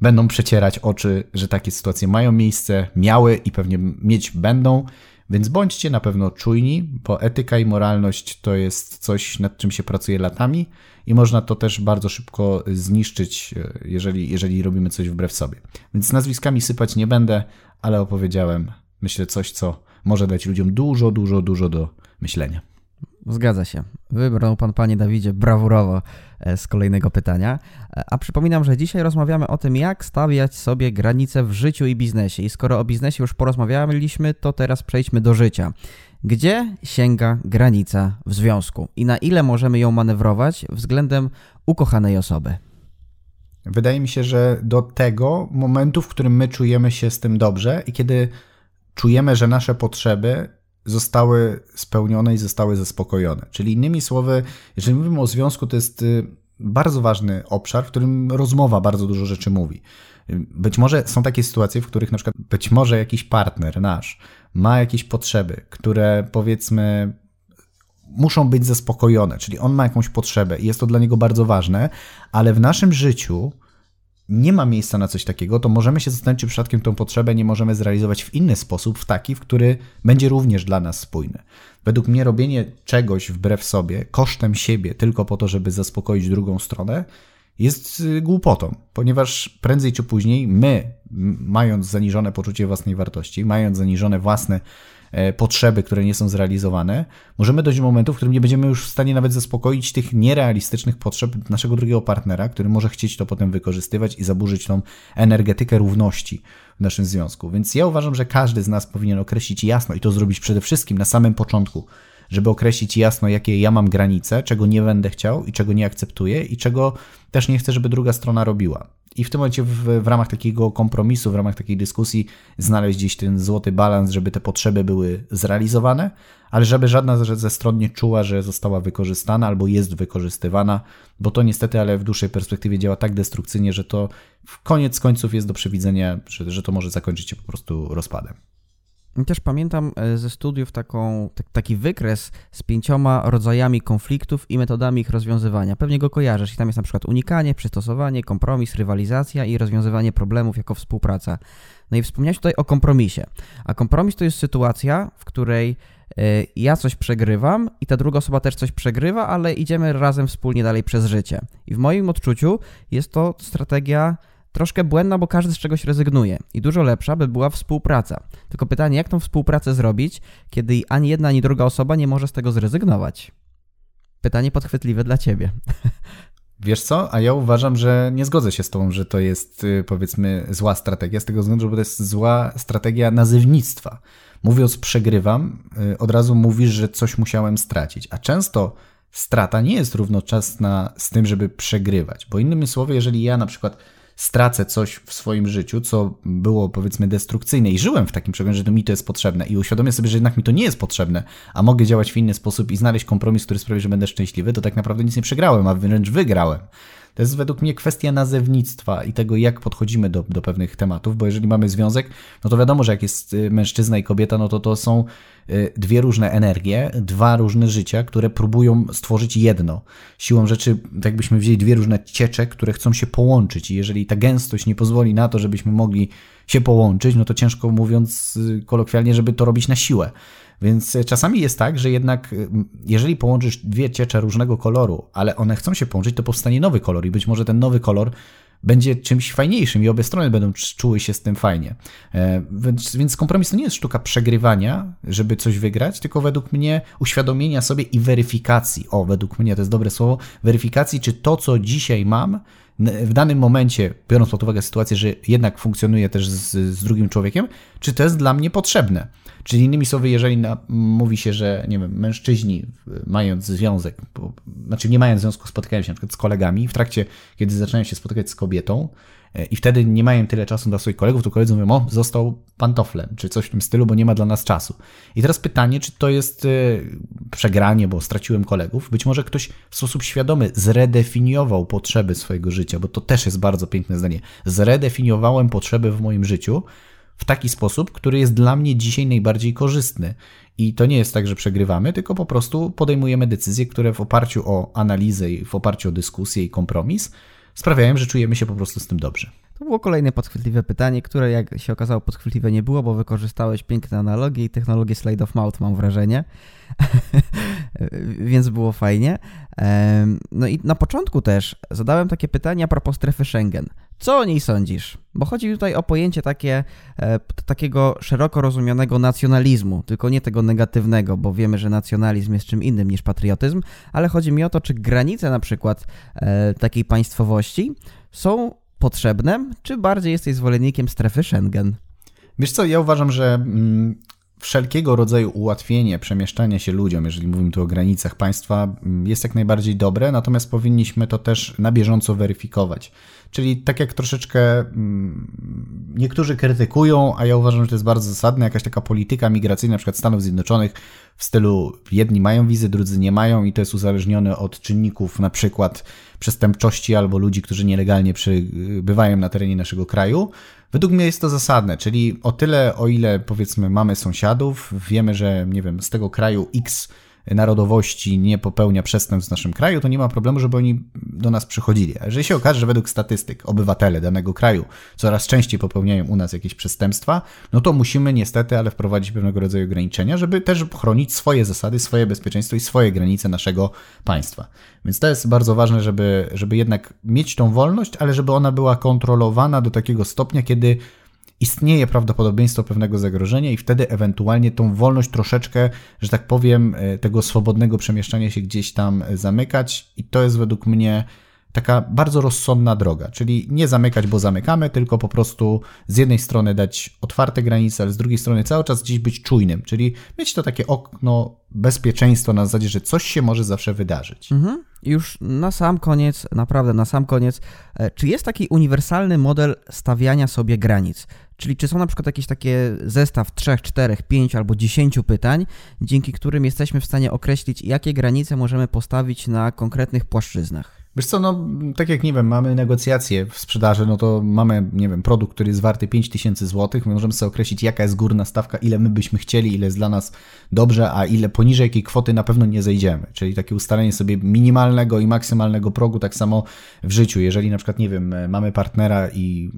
będą przecierać oczy, że takie sytuacje mają miejsce, miały i pewnie mieć będą. Więc bądźcie na pewno czujni, bo etyka i moralność to jest coś, nad czym się pracuje latami i można to też bardzo szybko zniszczyć, e, jeżeli, jeżeli robimy coś wbrew sobie. Więc nazwiskami sypać nie będę, ale opowiedziałem, myślę, coś, co może dać ludziom dużo, dużo, dużo do myślenia. Zgadza się. Wybrał pan, panie Dawidzie, brawurowo z kolejnego pytania. E, a przypominam, że dzisiaj rozmawiamy o tym, jak stawiać sobie granice w życiu i biznesie. I skoro o biznesie już porozmawialiśmy, to teraz przejdźmy do życia. Gdzie sięga granica w związku i na ile możemy ją manewrować względem ukochanej osoby? Wydaje mi się, że do tego momentu, w którym my czujemy się z tym dobrze i kiedy czujemy, że nasze potrzeby zostały spełnione i zostały zaspokojone. Czyli innymi słowy, jeżeli mówimy o związku, to jest y, bardzo ważny obszar, w którym rozmowa bardzo dużo rzeczy mówi. Być może są takie sytuacje, w których na przykład być może jakiś partner nasz ma jakieś potrzeby, które powiedzmy muszą być zaspokojone, czyli on ma jakąś potrzebę i jest to dla niego bardzo ważne, ale w naszym życiu nie ma miejsca na coś takiego, to możemy się zastanowić, czy przypadkiem tą potrzebę nie możemy zrealizować w inny sposób, w taki, w który będzie również dla nas spójny. Według mnie robienie czegoś wbrew sobie, kosztem siebie, tylko po to, żeby zaspokoić drugą stronę, jest y, głupotą, ponieważ prędzej czy później my, mając zaniżone poczucie własnej wartości, mając zaniżone własne potrzeby, które nie są zrealizowane, możemy dojść do momentu, w którym nie będziemy już w stanie nawet zaspokoić tych nierealistycznych potrzeb naszego drugiego partnera, który może chcieć to potem wykorzystywać i zaburzyć tą energetykę równości w naszym związku. Więc ja uważam, że każdy z nas powinien określić jasno i to zrobić przede wszystkim na samym początku, żeby określić jasno, jakie ja mam granice, czego nie będę chciał i czego nie akceptuję i czego też nie chcę, żeby druga strona robiła. I w tym momencie w, w ramach takiego kompromisu, w ramach takiej dyskusji znaleźć gdzieś ten złoty balans, żeby te potrzeby były zrealizowane, ale żeby żadna ze stron nie czuła, że została wykorzystana albo jest wykorzystywana, bo to niestety, ale w dłuższej perspektywie działa tak destrukcyjnie, że to w koniec końców jest do przewidzenia, że, że to może zakończyć się po prostu rozpadem. Też pamiętam e, ze studiów taką, taki wykres z pięcioma rodzajami konfliktów i metodami ich rozwiązywania. Pewnie go kojarzysz i tam jest na przykład unikanie, przystosowanie, kompromis, rywalizacja i rozwiązywanie problemów jako współpraca. No i wspomniałeś tutaj o kompromisie. A kompromis to jest sytuacja, w której e, ja coś przegrywam i ta druga osoba też coś przegrywa, ale idziemy razem wspólnie dalej przez życie. I w moim odczuciu jest to strategia troszkę błędna, bo każdy z czegoś rezygnuje i dużo lepsza by była współpraca. Tylko pytanie, jak tą współpracę zrobić, kiedy ani jedna, ani druga osoba nie może z tego zrezygnować? Pytanie podchwytliwe dla ciebie. Wiesz co? A ja uważam, że nie zgodzę się z tobą, że to jest y, powiedzmy zła strategia, z tego względu, że to jest zła strategia nazywnictwa. Mówiąc przegrywam, y, od razu mówisz, że coś musiałem stracić, a często strata nie jest równoczesna z tym, żeby przegrywać, bo innymi słowy, jeżeli ja na przykład stracę coś w swoim życiu, co było powiedzmy destrukcyjne i żyłem w takim przekonaniu, że mi to jest potrzebne i uświadomię sobie, że jednak mi to nie jest potrzebne, a mogę działać w inny sposób i znaleźć kompromis, który sprawi, że będę szczęśliwy, to tak naprawdę nic nie przegrałem, a wręcz wygrałem. To jest według mnie kwestia nazewnictwa i tego, jak podchodzimy do, do pewnych tematów, bo jeżeli mamy związek, no to wiadomo, że jak jest y, mężczyzna i kobieta, no to to są y, dwie różne energie, dwa różne życia, które próbują stworzyć jedno. Siłą rzeczy, tak jakbyśmy wzięli dwie różne ciecze, które chcą się połączyć i jeżeli ta gęstość nie pozwoli na to, żebyśmy mogli się połączyć, no to ciężko mówiąc y, kolokwialnie, żeby to robić na siłę. Więc e, czasami jest tak, że jednak e, jeżeli połączysz dwie ciecze różnego koloru, ale one chcą się połączyć, to powstanie nowy kolor i być może ten nowy kolor będzie czymś fajniejszym i obie strony będą czuły się z tym fajnie. E, więc, więc kompromis to nie jest sztuka przegrywania, żeby coś wygrać, tylko według mnie uświadomienia sobie i weryfikacji. O, według mnie to jest dobre słowo. Weryfikacji, czy to, co dzisiaj mam, w danym momencie, biorąc pod uwagę sytuację, że jednak funkcjonuje też z, z drugim człowiekiem, czy to jest dla mnie potrzebne. Czyli innymi słowy, jeżeli na, mówi się, że nie wiem, mężczyźni mając związek, bo, znaczy nie mając związku, spotykają się na przykład z kolegami, w trakcie, kiedy zaczynają się spotykać z kobietą, i wtedy nie mają tyle czasu dla swoich kolegów, to koledzy mówią, o, został pantoflem, czy coś w tym stylu, bo nie ma dla nas czasu. I teraz pytanie, czy to jest e, przegranie, bo straciłem kolegów? Być może ktoś w sposób świadomy zredefiniował potrzeby swojego życia, bo to też jest bardzo piękne zdanie. Zredefiniowałem potrzeby w moim życiu, w taki sposób, który jest dla mnie dzisiaj najbardziej korzystny. I to nie jest tak, że przegrywamy, tylko po prostu podejmujemy decyzje, które w oparciu o analizę i w oparciu o dyskusję i kompromis sprawiają, że czujemy się po prostu z tym dobrze. To było kolejne podchwytliwe pytanie, które jak się okazało podchwytliwe nie było, bo wykorzystałeś piękne analogie i technologię slide of mouth, mam wrażenie. Więc było fajnie. No i na początku też zadałem takie pytanie a propos strefy Schengen. Co o niej sądzisz? Bo chodzi tutaj o pojęcie takie, e, takiego szeroko rozumianego nacjonalizmu, tylko nie tego negatywnego, bo wiemy, że nacjonalizm jest czym innym niż patriotyzm, ale chodzi mi o to, czy granice na przykład e, takiej państwowości są potrzebne, czy bardziej jesteś zwolennikiem strefy Schengen? Wiesz co, ja uważam, że mm, wszelkiego rodzaju ułatwienie przemieszczania się ludziom, jeżeli mówimy tu o granicach państwa, mm, jest jak najbardziej dobre, natomiast powinniśmy to też na bieżąco weryfikować. Czyli tak jak troszeczkę mm, niektórzy krytykują, a ja uważam, że to jest bardzo zasadne, jakaś taka polityka migracyjna, na przykład Stanów Zjednoczonych w stylu jedni mają wizy, drudzy nie mają i to jest uzależnione od czynników na przykład przestępczości albo ludzi, którzy nielegalnie przybywają na terenie naszego kraju. Według mnie jest to zasadne, czyli o tyle, o ile powiedzmy mamy sąsiadów, wiemy, że nie wiem, z tego kraju X narodowości nie popełnia przestępstw w naszym kraju, to nie ma problemu, żeby oni do nas przychodzili. A jeżeli się okaże, że według statystyk obywatele danego kraju coraz częściej popełniają u nas jakieś przestępstwa, no to musimy niestety, ale wprowadzić pewnego rodzaju ograniczenia, żeby też chronić swoje zasady, swoje bezpieczeństwo i swoje granice naszego państwa. Więc to jest bardzo ważne, żeby, żeby jednak mieć tą wolność, ale żeby ona była kontrolowana do takiego stopnia, kiedy istnieje prawdopodobieństwo pewnego zagrożenia i wtedy ewentualnie tą wolność troszeczkę, że tak powiem, e, tego swobodnego przemieszczania się gdzieś tam zamykać i to jest według mnie taka bardzo rozsądna droga, czyli nie zamykać, bo zamykamy, tylko po prostu z jednej strony dać otwarte granice, ale z drugiej strony cały czas gdzieś być czujnym, czyli mieć to takie okno bezpieczeństwa na zasadzie, że coś się może zawsze wydarzyć. Mhm. Już na sam koniec, naprawdę na sam koniec, e, czy jest taki uniwersalny model stawiania sobie granic? Czyli czy są na przykład jakieś takie zestaw 3, 4, 5 albo 10 pytań, dzięki którym jesteśmy w stanie określić, jakie granice możemy postawić na konkretnych płaszczyznach? Wiesz co, no tak jak nie wiem, mamy negocjacje w sprzedaży, no to mamy, nie wiem, produkt, który jest warty 5000 zł, my możemy sobie określić, jaka jest górna stawka, ile my byśmy chcieli, ile jest dla nas dobrze, a ile poniżej jakiej kwoty na pewno nie zejdziemy. Czyli takie ustalenie sobie minimalnego i maksymalnego progu, tak samo w życiu. Jeżeli na przykład, nie wiem, mamy partnera i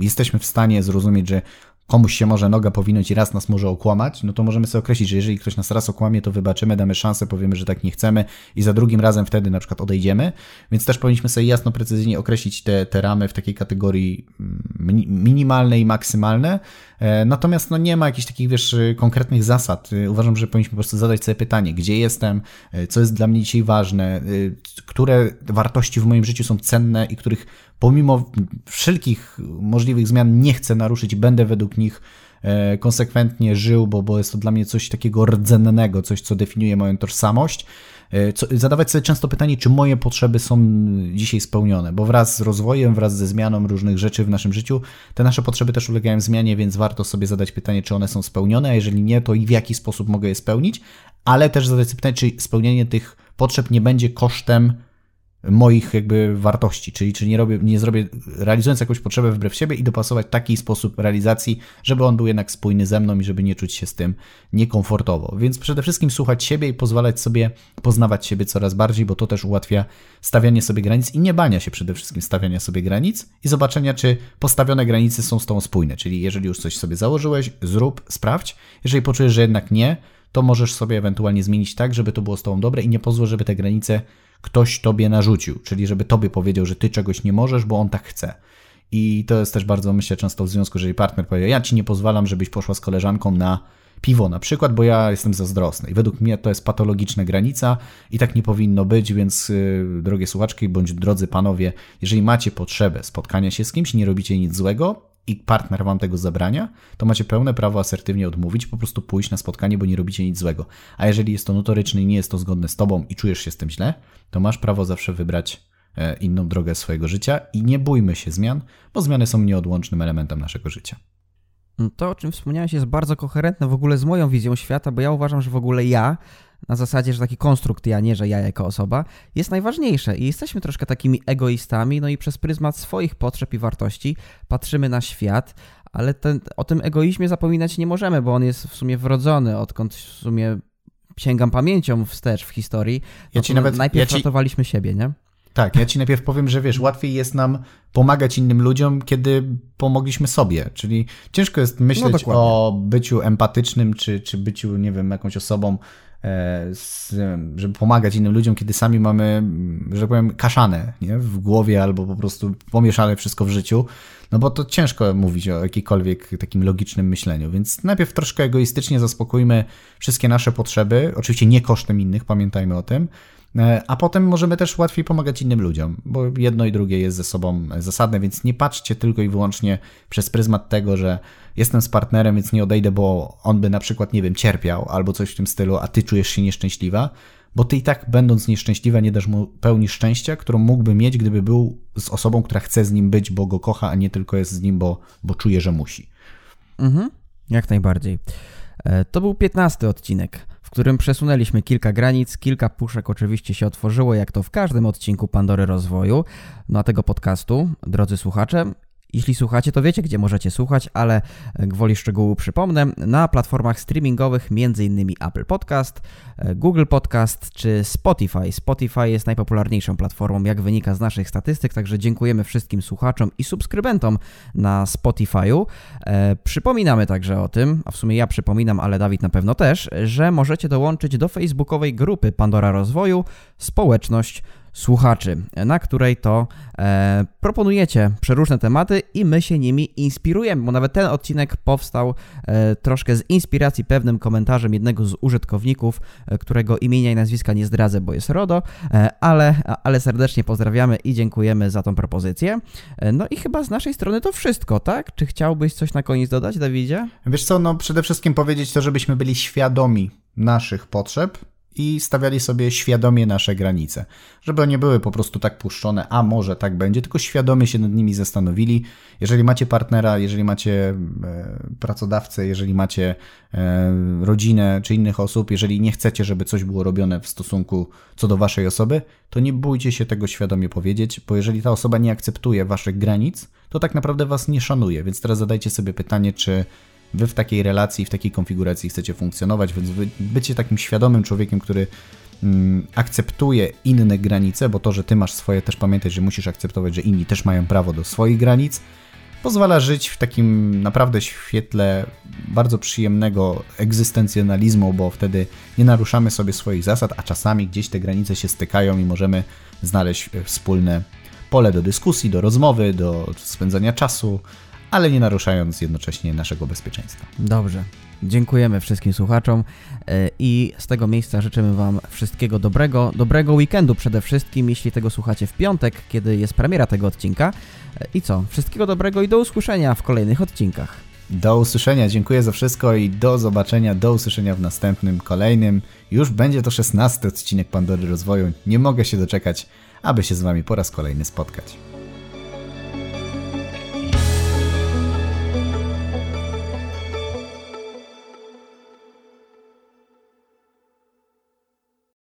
jesteśmy w stanie zrozumieć, że komuś się może noga powinąć i raz nas może okłamać, no to możemy sobie określić, że jeżeli ktoś nas raz okłamie, to wybaczymy, damy szansę, powiemy, że tak nie chcemy i za drugim razem wtedy na przykład odejdziemy. Więc też powinniśmy sobie jasno, precyzyjnie określić te, te ramy w takiej kategorii mm, minimalne i maksymalne. E, natomiast no nie ma jakichś takich, wiesz, konkretnych zasad. E, uważam, że powinniśmy po prostu zadać sobie pytanie, gdzie jestem, e, co jest dla mnie dzisiaj ważne, które wartości w moim życiu są cenne i których pomimo wszelkich możliwych zmian nie chcę naruszyć będę według nich e, konsekwentnie żył, bo, bo jest to dla mnie coś takiego rdzennego, coś, co definiuje moją tożsamość. E, co, zadawać sobie często pytanie, czy moje potrzeby są dzisiaj spełnione, bo wraz z rozwojem, wraz ze zmianą różnych rzeczy w naszym życiu, te nasze potrzeby też ulegają zmianie, więc warto sobie zadać pytanie, czy one są spełnione, a jeżeli nie, to i w jaki sposób mogę je spełnić, ale też zadać sobie pytanie, czy spełnienie tych potrzeb nie będzie kosztem moich jakby wartości, czyli czy nie robię, nie zrobię, realizując jakąś potrzebę wbrew siebie i dopasować taki sposób realizacji, żeby on był jednak spójny ze mną i żeby nie czuć się z tym niekomfortowo. Więc przede wszystkim słuchać siebie i pozwalać sobie poznawać siebie coraz bardziej, bo to też ułatwia stawianie sobie granic i nie bania się przede wszystkim stawiania sobie granic i zobaczenia, czy postawione granice są z tą spójne. Czyli jeżeli już coś sobie założyłeś, zrób, sprawdź. Jeżeli poczujesz, że jednak nie, to możesz sobie ewentualnie zmienić tak, żeby to było z tobą dobre i nie pozwól, żeby te granice ktoś tobie narzucił, czyli żeby tobie powiedział, że ty czegoś nie możesz, bo on tak chce. I to jest też bardzo, myślę, często w związku, jeżeli partner powie, ja ci nie pozwalam, żebyś poszła z koleżanką na piwo na przykład, bo ja jestem zazdrosny. I według mnie to jest patologiczna granica i tak nie powinno być, więc yy, drogie słuchaczki bądź drodzy panowie, jeżeli macie potrzebę spotkania się z kimś, nie robicie nic złego, i partner wam tego zabrania, to macie pełne prawo asertywnie odmówić, po prostu pójść na spotkanie, bo nie robicie nic złego. A jeżeli jest to notoryczne i nie jest to zgodne z tobą i czujesz się z tym źle, to masz prawo zawsze wybrać e, inną drogę swojego życia i nie bójmy się zmian, bo zmiany są nieodłącznym elementem naszego życia. To, o czym wspomniałeś, jest bardzo koherentne w ogóle z moją wizją świata, bo ja uważam, że w ogóle ja na zasadzie, że taki konstrukt ja, nie że ja jako osoba, jest najważniejsze i jesteśmy troszkę takimi egoistami, no i przez pryzmat swoich potrzeb i wartości patrzymy na świat, ale ten, o tym egoizmie zapominać nie możemy, bo on jest w sumie wrodzony, odkąd w sumie sięgam pamięcią wstecz w historii, ja no ci nawet, najpierw ja ci... ratowaliśmy siebie, nie? Tak, ja ci najpierw powiem, że wiesz, łatwiej jest nam pomagać innym ludziom, kiedy pomogliśmy sobie. Czyli ciężko jest myśleć no o byciu empatycznym, czy, czy byciu, nie wiem, jakąś osobą, E, żeby pomagać innym ludziom, kiedy sami mamy, że tak powiem, kaszane nie? w głowie albo po prostu pomieszane wszystko w życiu. No bo to ciężko mówić o jakikolwiek takim logicznym myśleniu, więc najpierw troszkę egoistycznie zaspokójmy wszystkie nasze potrzeby, oczywiście nie kosztem innych, pamiętajmy o tym, E, a potem możemy też łatwiej pomagać innym ludziom, bo jedno i drugie jest ze sobą zasadne, więc nie patrzcie tylko i wyłącznie przez pryzmat tego, że jestem z partnerem, więc nie odejdę, bo on by na przykład, nie wiem, cierpiał albo coś w tym stylu, a ty czujesz się nieszczęśliwa, bo ty i tak będąc nieszczęśliwa nie dasz mu pełni szczęścia, którą mógłby mieć, gdyby był z osobą, która chce z nim być, bo go kocha, a nie tylko jest z nim, bo, bo czuje, że musi. Mhm, jak najbardziej. E, to był 15 odcinek w którym przesunęliśmy kilka granic, kilka puszek oczywiście się otworzyło, jak to w każdym odcinku Pandory Rozwoju. No a tego podcastu, drodzy słuchacze, jeśli słuchacie, to wiecie, gdzie możecie słuchać, ale gwoli szczegółu przypomnę, na platformach streamingowych m.in. Apple Podcast, Google Podcast czy Spotify. Spotify jest najpopularniejszą platformą, jak wynika z naszych statystyk, także dziękujemy wszystkim słuchaczom i subskrybentom na Spotify'u. E, przypominamy także o tym, a w sumie ja przypominam, ale Dawid na pewno też, że możecie dołączyć do facebookowej grupy Pandora Rozwoju Społeczność słuchaczy, na której to e, proponujecie przeróżne tematy i my się nimi inspirujemy, bo nawet ten odcinek powstał e, troszkę z inspiracji pewnym komentarzem jednego z użytkowników, e, którego imienia i nazwiska nie zdradzę, bo jest RODO, e, ale, ale serdecznie pozdrawiamy i dziękujemy za tą propozycję. E, no i chyba z naszej strony to wszystko, tak? Czy chciałbyś coś na koniec dodać, Dawidzie? Wiesz co, no przede wszystkim powiedzieć to, żebyśmy byli świadomi naszych potrzeb, i stawiali sobie świadomie nasze granice, żeby one były po prostu tak puszczone, a może tak będzie, tylko świadomie się nad nimi zastanowili. Jeżeli macie partnera, jeżeli macie e, pracodawcę, jeżeli macie e, rodzinę czy innych osób, jeżeli nie chcecie, żeby coś było robione w stosunku co do waszej osoby, to nie bójcie się tego świadomie powiedzieć, bo jeżeli ta osoba nie akceptuje waszych granic, to tak naprawdę was nie szanuje. Więc teraz zadajcie sobie pytanie, czy wy w takiej relacji, w takiej konfiguracji chcecie funkcjonować, więc wy bycie takim świadomym człowiekiem, który mm, akceptuje inne granice, bo to, że ty masz swoje, też pamiętaj, że musisz akceptować, że inni też mają prawo do swoich granic, pozwala żyć w takim naprawdę świetle bardzo przyjemnego egzystencjonalizmu, bo wtedy nie naruszamy sobie swoich zasad, a czasami gdzieś te granice się stykają i możemy znaleźć wspólne pole do dyskusji, do rozmowy, do spędzania czasu, ale nie naruszając jednocześnie naszego bezpieczeństwa. Dobrze. Dziękujemy wszystkim słuchaczom e, i z tego miejsca życzymy Wam wszystkiego dobrego, dobrego weekendu przede wszystkim, jeśli tego słuchacie w piątek, kiedy jest premiera tego odcinka. E, I co? Wszystkiego dobrego i do usłyszenia w kolejnych odcinkach. Do usłyszenia, dziękuję za wszystko i do zobaczenia, do usłyszenia w następnym, kolejnym. Już będzie to szesnasty odcinek Pandory Rozwoju. Nie mogę się doczekać, aby się z Wami po raz kolejny spotkać.